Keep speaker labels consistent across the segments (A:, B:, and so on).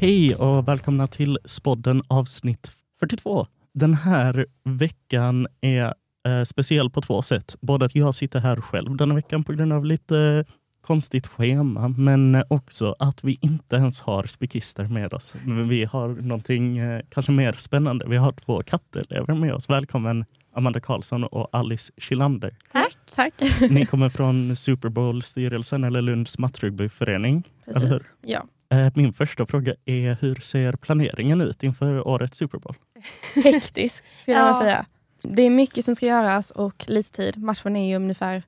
A: Hej och välkomna till Spodden avsnitt 42. Den här veckan är eh, speciell på två sätt. Både att jag sitter här själv denna veckan på grund av lite konstigt schema, men också att vi inte ens har spikister med oss. Vi har någonting eh, kanske mer spännande. Vi har två kattelever med oss. Välkommen Amanda Karlsson och Alice Kilander.
B: Tack.
C: Tack.
A: Ni kommer från Super Bowl-styrelsen eller Lunds mattrugbyförening. Eller hur?
C: Precis. Ja.
A: Eh, Min första fråga är hur ser planeringen ut inför årets Super Bowl?
C: Hektisk skulle jag
B: Ja.
C: säga. Det är mycket som ska göras och lite tid. Matchen är ju ungefär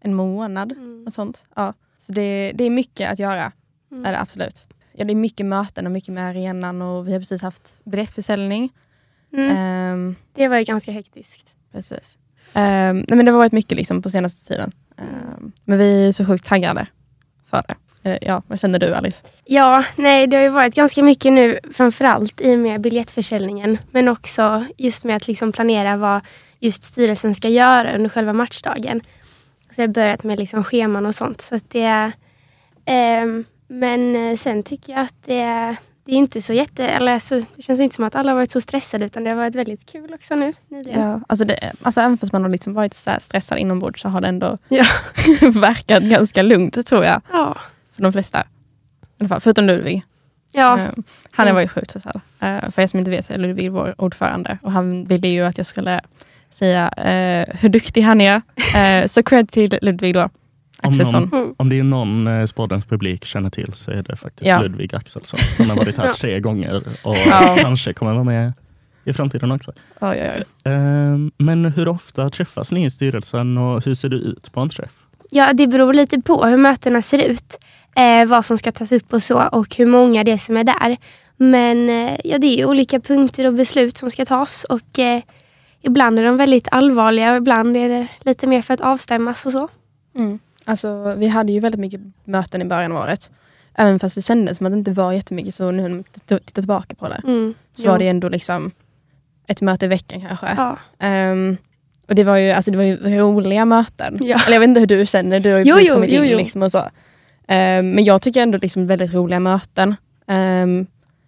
C: en månad.
B: Mm.
C: Och sånt. Ja. Så det, det är mycket att göra.
B: Mm.
C: Är det absolut. Ja, det är mycket möten och mycket med arenan och vi har precis haft biljettförsäljning.
B: Mm.
C: Ehm,
B: Det var ju ganska hektiskt.
C: precis. Ehm, nej, men det har varit mycket liksom på senaste tiden. Ehm, men vi är så sjukt taggade för det. Eh, Ja, vad känner du Alice?
B: Ja, nej det har ju varit ganska mycket nu framförallt i och med biljettförsäljningen men också just med att liksom planera vad just styrelsen ska göra under själva matchdagen. Så jag har börjat med liksom scheman och sånt. Så det ehm, men eh, sen tycker jag att det det är inte så jätte... Eller alltså, det känns inte som att alla har varit så stressade utan det har varit väldigt kul också nu nyligen.
C: Ja, alltså, det, alltså även fast man har liksom varit så stressad inombords så har det ändå
B: Ja.
C: verkat ganska lugnt tror jag.
B: Ja.
C: För de flesta. Fall, förutom Ludvig.
B: ja.
C: Eh, Han var ju sjukt stressad. För er som inte vet så är Ludvig vår ordförande och han ville ju att jag skulle säga eh, hur duktig han är. Eh, så cred till Ludvig då.
A: Om
C: Axelsson.
A: någon,
B: Mm.
A: om det är någon eh, Spoddens publik känner till så är det faktiskt
C: Ja.
A: Ludvig Axelsson. Han har varit här tre gånger och
C: Ja.
A: kanske kommer vara med i framtiden också.
C: Oj, oj, oj.
A: Men hur ofta träffas ni i styrelsen och hur ser det ut på en träff?
B: Ja, det beror lite på hur mötena ser ut. Eh, vad som ska tas upp och så och hur många det är som är där. Men eh, ja, det är olika punkter och beslut som ska tas och eh, ibland är de väldigt allvarliga och ibland är det lite mer för att avstämmas och så.
C: Mm. Alltså, vi hade ju väldigt mycket möten i början av året. Även fast det kändes som att det inte var jättemycket så nu när man tittar tillbaka på det.
B: Mm.
C: Så var det ändå liksom ett möte i veckan kanske.
B: Ja.
C: Ehm, och det var ju, alltså det var ju roliga möten.
B: Ja.
C: Eller jag vet inte hur du känner, du har ju
B: Jo,
C: precis
B: jo,
C: kommit
B: jo,
C: in
B: jo.
C: liksom och så. Ehm, men jag tycker ändå liksom väldigt roliga möten. Ehm,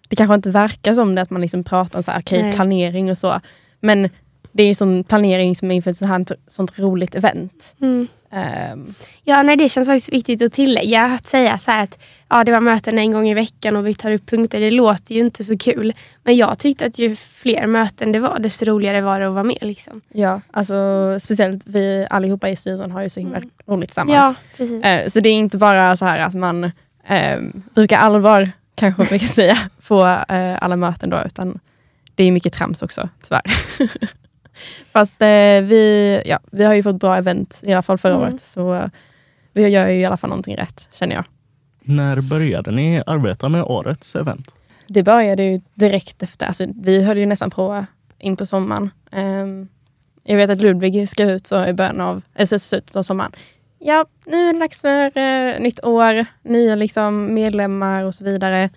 C: det kanske inte verkar som det att man liksom pratar om så här,
B: Nej.
C: planering och så. Men det är ju sån planering som är inför ett sånt, här, sånt roligt event.
B: Mm.
C: Ehm,
B: Ja, nej, det känns faktiskt viktigt att tillägga. Att säga så här att ja, det var möten en gång i veckan och vi tar upp punkter. Det låter ju inte så kul. Men jag tyckte att ju fler möten det var, desto roligare var det att vara med. Liksom.
C: ja, alltså speciellt vi allihopa i styrelsen har ju så himla
B: Mm.
C: roligt tillsammans.
B: Ja, precis.
C: Eh, Så det är inte bara så här att man eh, brukar allvar, kanske man kan säga, på eh, alla möten då, utan det är mycket trams också, tyvärr. Fast eh, vi, ja, vi har ju fått bra event, i alla fall förra
B: Mm.
C: året, så vi gör ju i alla fall någonting rätt, känner jag.
A: När började ni arbeta med årets event?
C: Det började ju direkt efter, alltså, vi höll ju nästan på in på sommaren. Um, jag vet att Ludvig skrev ut så i början av, alltså slutet av sommaren. Ja, nu är det dags för uh, nytt år, nya liksom, medlemmar och så vidare.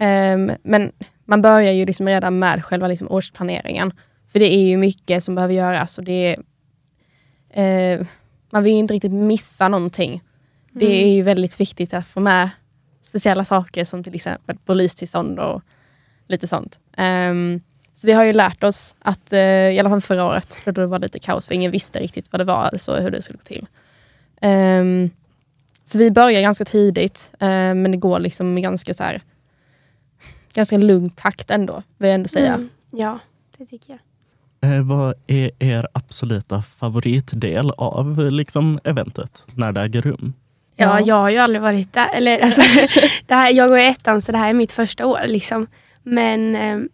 C: Um, men man börjar ju liksom redan med själva liksom, årsplaneringen. För det är ju mycket som behöver göras och det är, uh, man vill ju inte riktigt missa någonting. Det
B: Mm.
C: är ju väldigt viktigt att få med speciella saker som till exempel polistillstånd och lite sånt. Ehm, så vi har ju lärt oss att, eh, i alla fall förra året, då det var lite kaos för ingen visste riktigt vad det var alltså hur det skulle gå till. Ehm, så vi börjar ganska tidigt eh, men det går liksom med ganska så här, ganska lugn takt ändå, vill jag ändå säga.
B: Mm. Ja, det tycker jag.
A: Eh, Vad är er absoluta favoritdel av liksom, eventet när det äger rum?
B: Ja,
C: Ja.
B: jag har ju aldrig varit där. Eller, alltså, det här, jag går i ettan så det här är mitt första år. Liksom. Men ehm,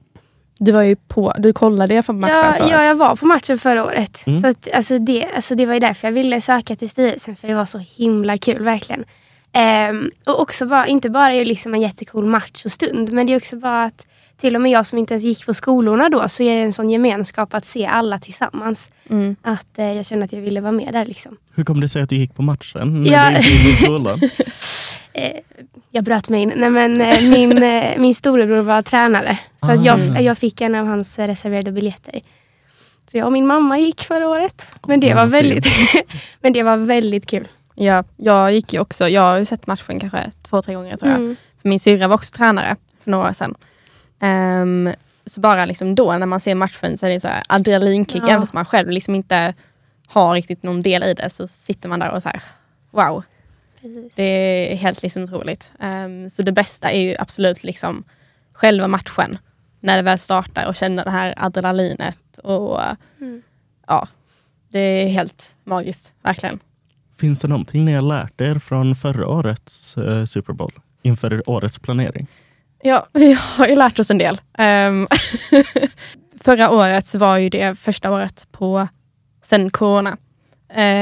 C: Du var ju på, du kollade i alla fall på matchen
B: ja,
C: förut.
B: ja, jag var på matchen förra året.
A: Mm.
B: Så att, alltså, det, alltså, det var ju därför jag ville söka till styrelsen. För det var så himla kul verkligen. Ehm, och också bara, inte bara är det liksom en jättecool match och stund. Men det är också bara att till och med jag som inte ens gick på skolorna då så är det en sån gemenskap att se alla tillsammans.
C: Mm.
B: Att eh, jag kände att jag ville vara med där. Liksom.
A: Hur kom det sig att du gick på matchen när
B: Ja.
A: du inte gick på skolan?
B: Eh, jag bröt mig in. Nej, men, eh, min, eh, min storebror var tränare. Så att jag,
A: Ah.
B: jag fick en av hans reserverade biljetter. Så jag och min mamma gick förra året. Men det,
A: Ja,
B: var väldigt, men det var väldigt kul.
C: Ja, jag gick ju också, jag har ju sett matchen kanske två, tre gånger tror jag.
B: Mm.
C: För min syrra var också tränare för några år sedan. Ehm, så bara liksom då när man ser matchen så är det så här adrenalinkick,
B: Ja.
C: även fast man själv liksom inte har riktigt någon del i det så sitter man där och så här wow,
B: Precis.
C: det är helt liksom otroligt. Ehm, så det bästa är ju absolut liksom själva matchen. När det väl startar och känna det här adrenalinet. Och
B: Mm.
C: ja, det är helt magiskt, verkligen.
A: Finns det någonting ni har lärt er från förra årets eh, Super Bowl inför årets planering?
C: Ja, vi har ju lärt oss en del. Um, förra året var ju det första året på sen corona.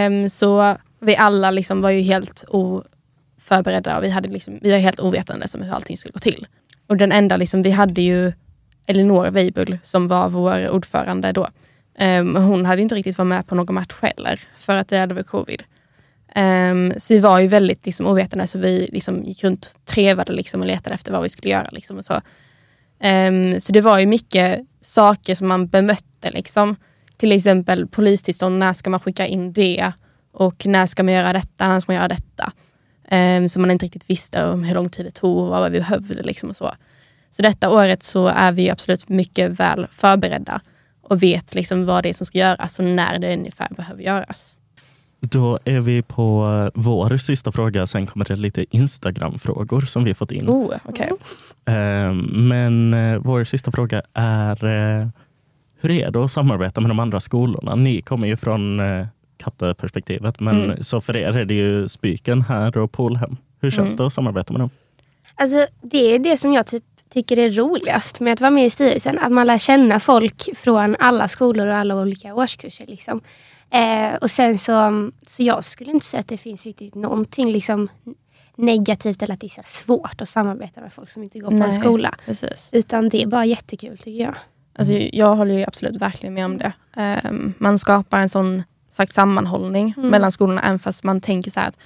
C: Um, så vi alla liksom var ju helt oförberedda och vi, hade liksom, vi var helt ovetande om hur allting skulle gå till. Och den enda, liksom, vi hade ju Elinor Weibull som var vår ordförande då. Um, hon hade inte riktigt varit med på någon match heller för att det hade varit covid. Um, så vi var ju väldigt liksom, ovetande så vi liksom, gick runt trevade liksom, och letade efter vad vi skulle göra. Liksom, och så. Um, så det var ju mycket saker som man bemötte. Liksom. Till exempel polistillstånd, när ska man skicka in det? Och när ska man göra detta, när ska man göra detta? Um, så man inte riktigt visste om hur lång tid det tog och vad vi behövde. Liksom och så. så detta året så är vi absolut mycket väl förberedda och vet liksom vad det är som ska göras och när det ungefär behöver göras.
A: Då är vi på eh, vår sista fråga. Sen kommer det lite Instagram-frågor som vi fått in.
C: Oh, okay.
A: Eh, Men eh, vår sista fråga är eh, hur är det att samarbeta med de andra skolorna? Ni kommer ju från katteperspektivet, men
C: Mm.
A: så för er är det ju Spiken här och Polhem. Hur känns
C: Mm.
A: det att samarbeta med dem?
B: Alltså, det är det som jag typ tycker är roligast med att vara med i styrelsen. Att man lär känna folk från alla skolor och alla olika årskurser. Liksom. Eh, och sen så, så jag skulle inte säga att det finns riktigt någonting liksom, negativt eller att det är svårt att samarbeta med folk som inte går på
C: Nej.
B: en skola.
C: Precis.
B: Utan det är bara jättekul tycker jag.
C: Alltså, jag håller ju absolut verkligen med om det. Ehm, man skapar en sån sagt, sammanhållning
B: Mm.
C: mellan skolorna även fast man tänker så att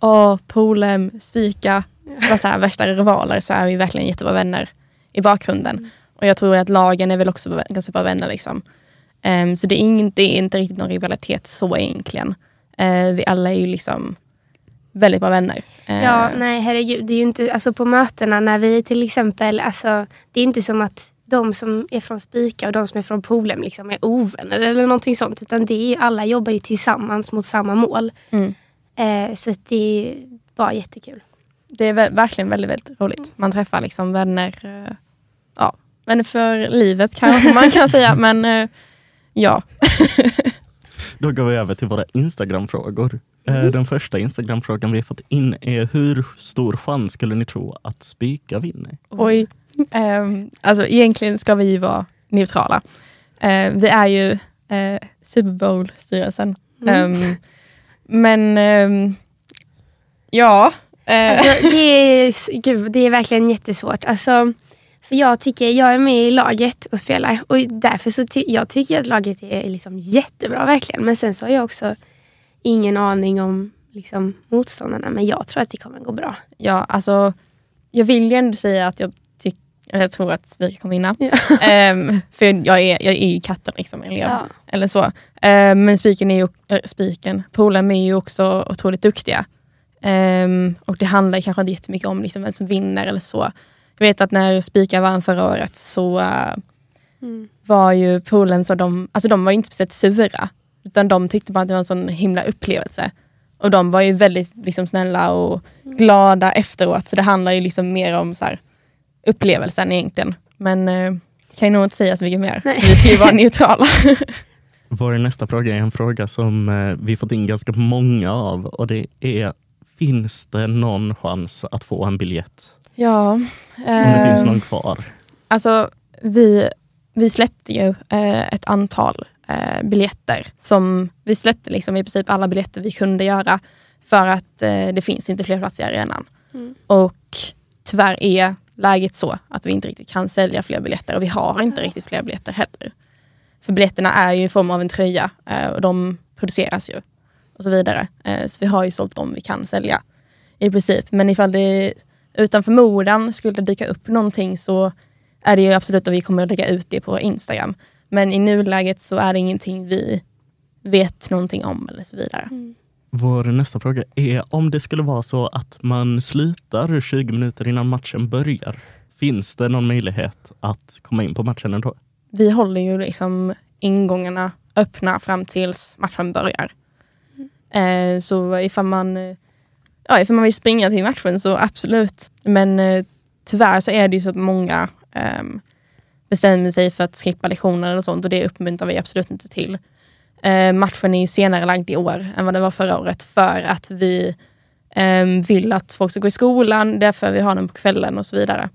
C: Åh, Polhem, Spika, var så här, värsta rivaler så är vi verkligen jättebra vänner i bakgrunden.
B: Mm.
C: Och jag tror att lagen är väl också ganska bra vänner. Liksom. Ehm, så det är, ingen, det är inte riktigt någon rivalitet så egentligen. Uh, vi alla är ju liksom väldigt bra vänner. Eh,
B: Ja, nej herregud. Det är ju inte, alltså på mötena när vi till exempel, alltså, det är inte som att de som är från Spika och de som är från Polhem liksom är ovänner eller någonting sånt. Utan det är ju, alla jobbar ju tillsammans mot samma mål.
C: Mm.
B: Eh, så det är bara jättekul.
C: Det är ver- verkligen väldigt, väldigt roligt. Man träffar liksom vänner, eh, ja, vänner för livet kanske man kan säga. Men eh, ja,
A: Då går vi över till våra Instagram-frågor. Eh,
C: Mm.
A: Den första Instagram-frågan vi har fått in är hur stor chans skulle ni tro att Spika vinner?
C: oj. Ehm, alltså egentligen ska vi ju vara neutrala. Eh, vi är ju eh, Super Bowl-styrelsen.
B: Mm.
C: Ehm, men ehm, ja. eh,
B: Alltså, det, är, gud, det är verkligen jättesvårt. Alltså, för jag tycker, jag är med i laget och spelar och därför så ty, jag tycker att laget är liksom jättebra verkligen. Men sen så har jag också ingen aning om liksom, motståndarna. Men jag tror att det kommer gå bra.
C: Ja, alltså jag vill ju ändå säga att jag, tyck, jag tror att vi kommer vinna.
B: Ja.
C: Ehm, för jag är, jag är ju katten liksom, elev.
B: Ja.
C: Eller så. Ehm, men spiken är ju, äh, spiken, Polhem är ju också otroligt duktiga. Ehm, och det handlar kanske inte jättemycket om liksom, vem som vinner eller så. Jag vet att när Spika vann förra året så äh,
B: Mm.
C: var ju Polhem så de, alltså de var inte speciellt sura. Utan de tyckte bara att det var en sån himla upplevelse. Och de var ju väldigt liksom, snälla och glada efteråt. Så det handlar ju liksom mer om så här, upplevelsen egentligen. Men eh, kan ju nog inte säga så mycket mer.
B: Nej.
C: Vi ska ju vara neutrala.
A: Vår nästa fråga är en fråga som eh, vi fått in ganska många av och det är Finns det någon chans att få en biljett?
C: Ja.
A: Om det finns
C: eh,
A: någon kvar?
C: Alltså vi, vi släppte ju eh, ett antal eh, biljetter. Som vi släppte liksom i princip alla biljetter vi kunde göra. För att eh, det finns inte fler platser i arenan.
B: Mm.
C: Och tyvärr är läget så att vi inte riktigt kan sälja fler biljetter. Och vi har inte riktigt fler biljetter heller. För biljetterna är ju i form av en tröja eh, och de produceras ju. Och så vidare. Så vi har ju sålt dem vi kan sälja. I princip. Men ifall det utan förmodan skulle dyka upp någonting så är det ju absolut att vi kommer att lägga ut det på Instagram. Men i nuläget så är det ingenting vi vet någonting om eller så vidare.
B: Mm.
A: Vår nästa fråga är om det skulle vara så att man slutar 20 minuter innan matchen börjar. Finns det någon möjlighet att komma in på matchen ändå?
C: Vi håller ju liksom ingångarna öppna fram tills matchen börjar. Eh, så ifall man, eh, ja, ifall man vill springa till matchen så absolut. Men eh, tyvärr så är det ju så att många eh, bestämmer sig för att skippa lektioner och sånt och det uppmuntrar vi absolut inte till. Eh, matchen är ju senare lagd i år än vad det var förra året för att vi ehm, vill att folk ska gå i skolan, därför vi har den på kvällen och så vidare.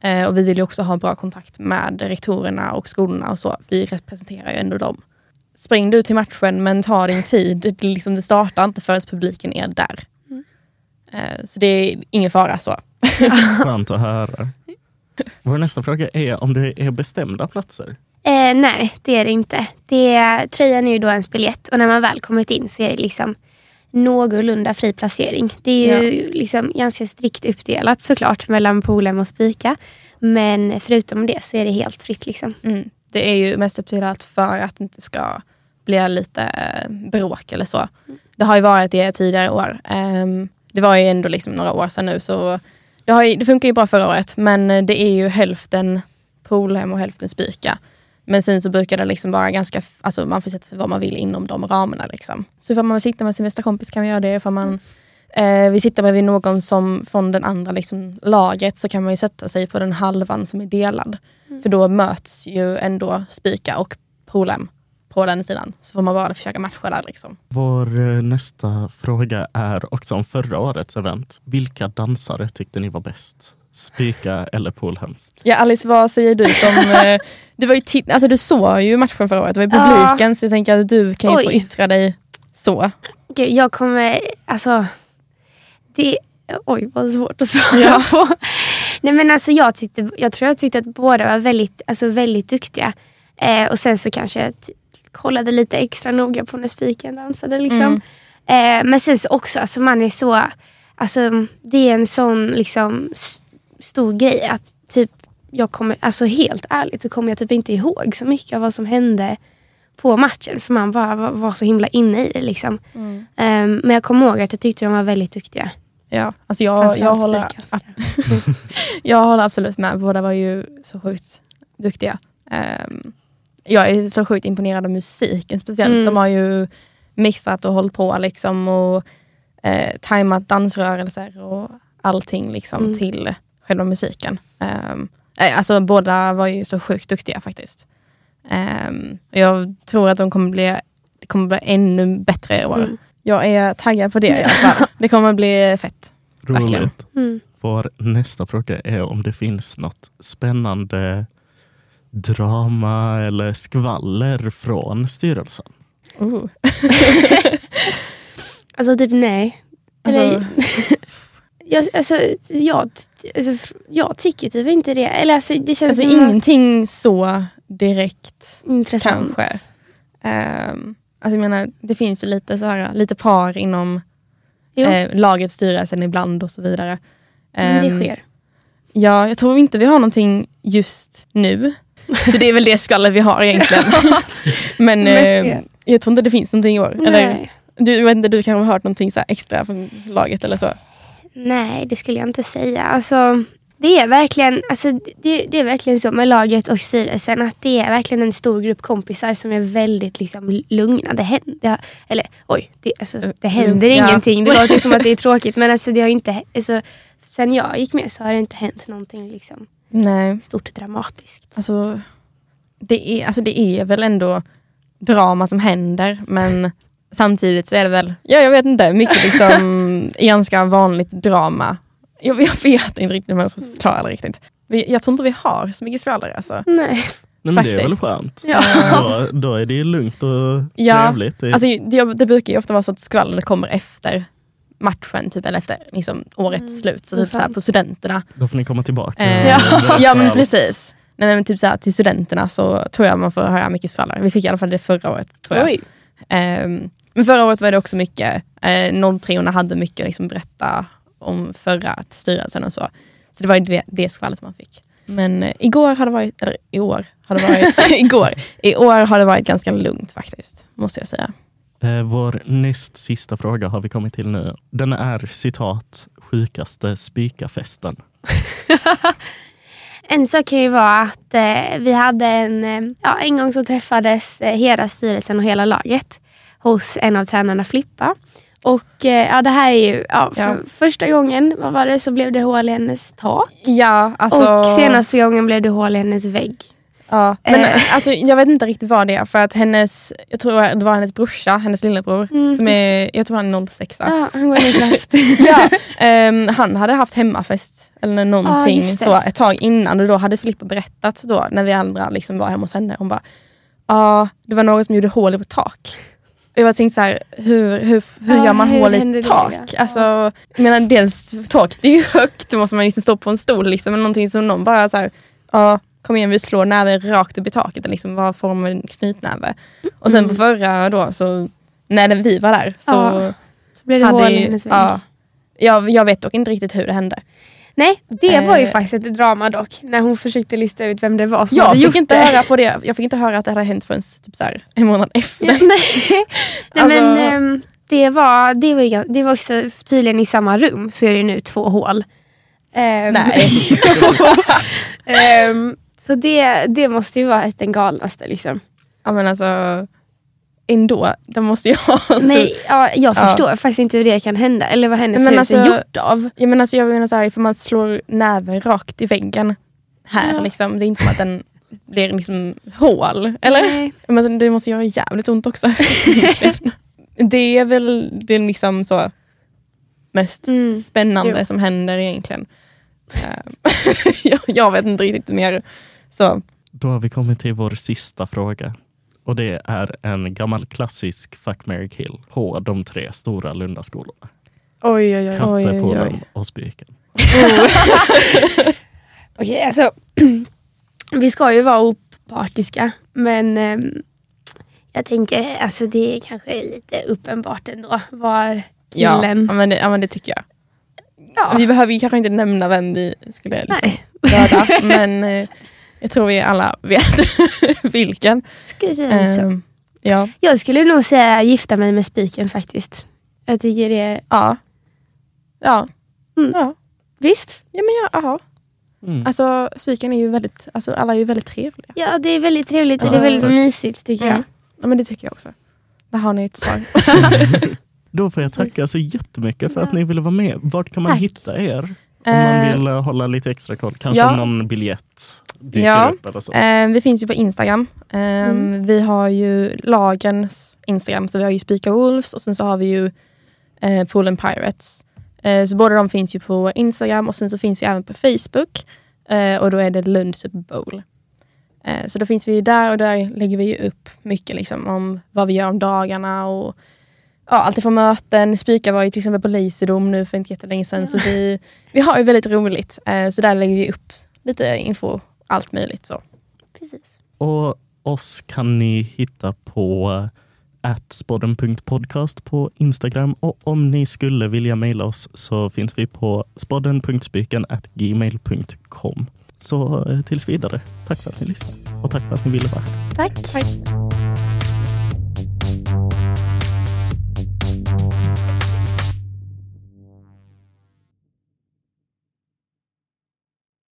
C: Eh, och vi vill ju också ha bra kontakt med rektorerna och skolorna och så. Vi representerar ju ändå dem. Spring du till matchen men ta din tid. Det, liksom, det startar inte förrän publiken är där.
B: Mm.
C: Eh, så det är ingen fara så.
A: Skönt att höra. Vår nästa fråga är om det är bestämda platser.
B: Eh, nej, det är det inte. Det är, tröjan är ju då ens biljett och när man väl kommit in så är det liksom någorlunda fri placering. Det är ju liksom ganska strikt uppdelat såklart mellan Polhem och Spika. Men förutom det så är det helt fritt. Liksom.
C: Mm. Det är ju mest uppdelat för att det inte ska bli lite eh, bråk eller så. Det har ju varit det tidigare år. Ehm, det var ju ändå liksom några år sedan nu så det, har ju, det funkar ju bra förra året men det är ju hälften Polhem och hälften Spika. Men sen så brukar det liksom vara ganska, alltså man får sätta sig vad man vill inom de ramarna. Liksom. Så ifall man vill sitta med sin bästa kompis kan man göra det. Ifall man eh, vill sitta bredvid någon som från den andra liksom, laget så kan man ju sätta sig på den halvan som är delad. För då möts ju ändå Spika och Polhem på den sidan. Så får man bara försöka matcha där. Liksom.
A: Vår eh, nästa fråga är också om förra årets event. Vilka dansare tyckte ni var bäst? Spika eller Polhems?
C: Ja Alice, vad säger du som... eh, du, var ju alltså, du såg ju matchen förra året, det var i
B: Ja.
C: publiken så jag tänker att du kan ju få
B: Oj.
C: yttra dig så.
B: Gud, jag kommer, alltså. Det, oj vad svårt att svara
C: Ja.
B: på. Nej men alltså jag, tyckte, jag tror jag tyckte att båda var väldigt, alltså, väldigt duktiga. Eh, och sen så kanske kollade lite extra noga på när spiken dansade. Liksom.
C: Mm.
B: Eh, men sen så också, alltså man är så, alltså det är en sån liksom stor grej att typ jag kommer, alltså helt ärligt så kommer jag typ inte ihåg så mycket av vad som hände på matchen för man bara var, var så himla inne i det liksom.
C: Mm.
B: Ehm, men jag kommer ihåg att jag tyckte de var väldigt duktiga.
C: Ja, alltså jag, jag, håller,
B: Spikas.
C: jag håller absolut med. Båda var ju så sjukt duktiga. Ehm, jag är så sjukt imponerad av musiken speciellt.
B: Mm.
C: De har ju mixat och hållit på liksom och eh, tajmat dansrörelser och allting liksom
B: Mm.
C: till själva musiken. Um, alltså båda var ju så sjukt duktiga faktiskt. Ehm, jag tror att de kommer bli, det kommer bli ännu bättre i år.
B: Mm.
C: Jag är taggad på det i alla fall. Det kommer bli fett.
A: Roligt.
B: Mm.
A: Vår nästa fråga är om det finns något spännande drama eller skvaller från styrelsen.
C: Oh.
B: Alltså typ nej.
C: Alltså,
B: jag, alltså, jag, alltså, jag tycker typ inte det. Eller alltså, det känns
C: alltså
B: som att-
C: ingenting så direkt
B: intressant.
C: kanske. Ehm, alltså jag menar, det finns ju lite, så här, lite par inom eh, lagets styrelsen ibland och så vidare. Ehm,
B: det sker.
C: Ja, jag tror inte vi har någonting just nu. Så det är väl det skvallret vi har egentligen. Men eh, jag tror inte det finns någonting i år. Eller, du, vet inte, du kanske har hört någonting så extra från laget eller så?
B: nej, det skulle jag inte säga. Alltså, det, är verkligen, alltså, det, det är verkligen så med laget och styrelsen att det är verkligen en stor grupp kompisar som är väldigt liksom, lugna. Det händer, eller oj, det, alltså, det händer
C: Ja.
B: ingenting. Det låter som att det är tråkigt men alltså, det har inte, alltså, sen jag gick med så har det inte hänt någonting liksom,
C: Nej.
B: stort dramatiskt.
C: Alltså det, är, alltså det är väl ändå drama som händer men samtidigt så är det väl, ja jag vet inte, mycket liksom ganska vanligt drama. Jag, jag vet inte riktigt hur man ska förklara det riktigt. Jag tror inte vi har så mycket skvaller alltså.
B: Nej.
A: Nej, men det är väl
C: Faktiskt.
A: skönt?
C: Ja.
A: Då, då är det ju lugnt och
C: Ja,
A: trevligt. Det-
C: Alltså, det, det brukar ju ofta vara så att skvallret kommer efter matchen typ, eller efter liksom, årets
B: Mm,
C: slut. Så typ så här,
B: sant.
C: på studenterna.
A: Då får ni komma tillbaka.
C: Eh,
A: berätta
C: ja men precis. Nej, men typ så här, till studenterna så tror jag man får höra mycket skvaller. Vi fick i alla fall det förra året. Tror jag. Ehm, men förra året var det också mycket, eh, 03 hade mycket liksom berätta om förra styrelsen och så. Så det var ju det, det skvallret man fick. Men eh, igår har det varit, eller i år har det varit, igår, i år har det varit ganska lugnt faktiskt, måste jag säga.
A: Eh, Vår näst sista fråga har vi kommit till nu. Den är citat sjukaste spikafesten.
B: En sak kan ju vara att eh, vi hade en, eh, ja, en gång så träffades eh, hela styrelsen och hela laget hos en av tränarna Flippa. Och eh, ja, det här är ju ja, för
C: Ja.
B: första gången, vad var det, så blev det hål i hennes tak.
C: Ja, alltså...
B: Och senaste gången blev det hål i hennes vägg.
C: Ja, men
B: Eh.
C: alltså, jag vet inte riktigt vad det är för att hennes, jag tror det var hennes brorsa, hennes lillebror,
B: Mm,
C: som är, jag tror han är 06
B: Ja, han går
C: ja, ehm, Han hade haft hemmafest eller någonting
B: det.
C: så ett tag innan och då hade Filippa berättat då när vi andra liksom var hemma hos henne. Hon bara, ja det var någon som gjorde hål i vårt tak. Jag tänkte så här, hur, hur, hur
B: Ja,
C: gör man
B: hur
C: hål i ett
B: det,
C: tak?
B: ja.
C: Alltså, jag menar, dels taket är ju högt, då måste man liksom stå på en stol liksom, men någonting som någon bara så här, ja kom igen vi slår näven rakt upp i taket, eller liksom vad formen en knytnäve. Och sen på förra då så, när vi var där så
B: Ja, Så blev det
C: hade
B: hål i
C: ja, jag, jag vet dock inte riktigt hur det hände.
B: Nej, det var ju
C: Eh.
B: faktiskt ett drama dock. När hon försökte lista ut vem det var som
C: Jag
B: hade gjort
C: inte
B: det.
C: höra på det. jag fick inte höra att det hade hänt förrän typ så här, en månad efter.
B: Ja, nej, nej
C: Alltså-
B: men ehm, det var, det, var, det var också tydligen i samma rum så är det nu två hål. Ehm,
C: Nej.
B: ehm, så det, det måste ju vara den galnaste liksom.
C: ja, men alltså, ändå, det måste jag ha. så-
B: Nej, ja, jag
C: Ja.
B: förstår faktiskt inte hur det kan hända. Eller vad hennes
C: Men
B: hus är
C: alltså-
B: gjort av.
C: Ja, men alltså, jag menar så här, för man slår näven rakt i väggen här.
B: Ja.
C: Liksom. Det är inte som att den blir liksom hål. Eller?
B: Nej.
C: Men det måste göra jävligt ont också. det är väl det liksom så mest
B: Mm.
C: spännande
B: Jo.
C: som händer egentligen. Ehm, jag, jag vet inte riktigt mer. Så,
A: Då har vi kommit till vår sista fråga. Och det är en gammal klassisk fuck, marry, kill på de tre stora Lundaskolorna.
B: Oj, oj, oj.
A: Katte,
C: oj, oj.
A: Polen och Spiken.
B: Okej, alltså. vi ska ju vara opartiska. Men ehm, jag tänker, alltså det kanske är lite uppenbart ändå. Var killen...
C: ja, men det, ja men det tycker jag.
B: Ja,
C: Vi behöver ju kanske inte nämna vem vi skulle liksom
B: Nej.
C: döda. men eh, jag tror vi alla vet vilken.
B: skulle jag säga så.
C: Ehm, ja.
B: Jag skulle nog säga gifta mig med spiken faktiskt. Jag tycker det,
C: Ja. Ja.
B: Mm.
C: ja.
B: visst?
C: Ja men ja, aha.
A: Mm.
C: Alltså spiken är ju väldigt, alltså alla är ju väldigt trevliga.
B: Ja, det är väldigt trevligt och
C: Ja,
B: det är väldigt
A: tack.
B: mysigt tycker
C: Mm.
B: jag.
C: Ja men det tycker jag också. Där har ni ett svar.
A: Då får jag tacka så jättemycket för att ni ville vara med. Vart kan man
B: Tack.
A: hitta er? Om man
C: Eh,
A: vill eh, hålla lite extra koll. Kanske
C: ja.
A: någon biljett dyker
C: Ja.
A: upp eller så.
C: Eh, vi finns ju på Instagram. Eh,
B: Mm.
C: Vi har ju lagens Instagram, så vi har ju Spika Wolves och sen så har vi ju eh, Polen Pirates. Eh, så båda de finns ju på Instagram och sen så finns vi även på Facebook och då är det Lund Super Bowl. Så då finns vi där och där lägger vi upp mycket liksom om vad vi gör om dagarna och ja, allt ifrån möten. Spika var ju till exempel på Laserdom nu för inte jättelänge sedan så vi, vi har ju väldigt roligt. Eh, så där lägger vi upp lite info, allt möjligt så.
B: Precis.
A: Och oss kan ni hitta på atspodden.podcast på Instagram och om ni skulle vilja mejla oss så finns vi på spodden.spiken@gmail.com. Så eh, tills vidare, tack för att ni lyssnade och tack för att ni ville vara här.
B: Tack.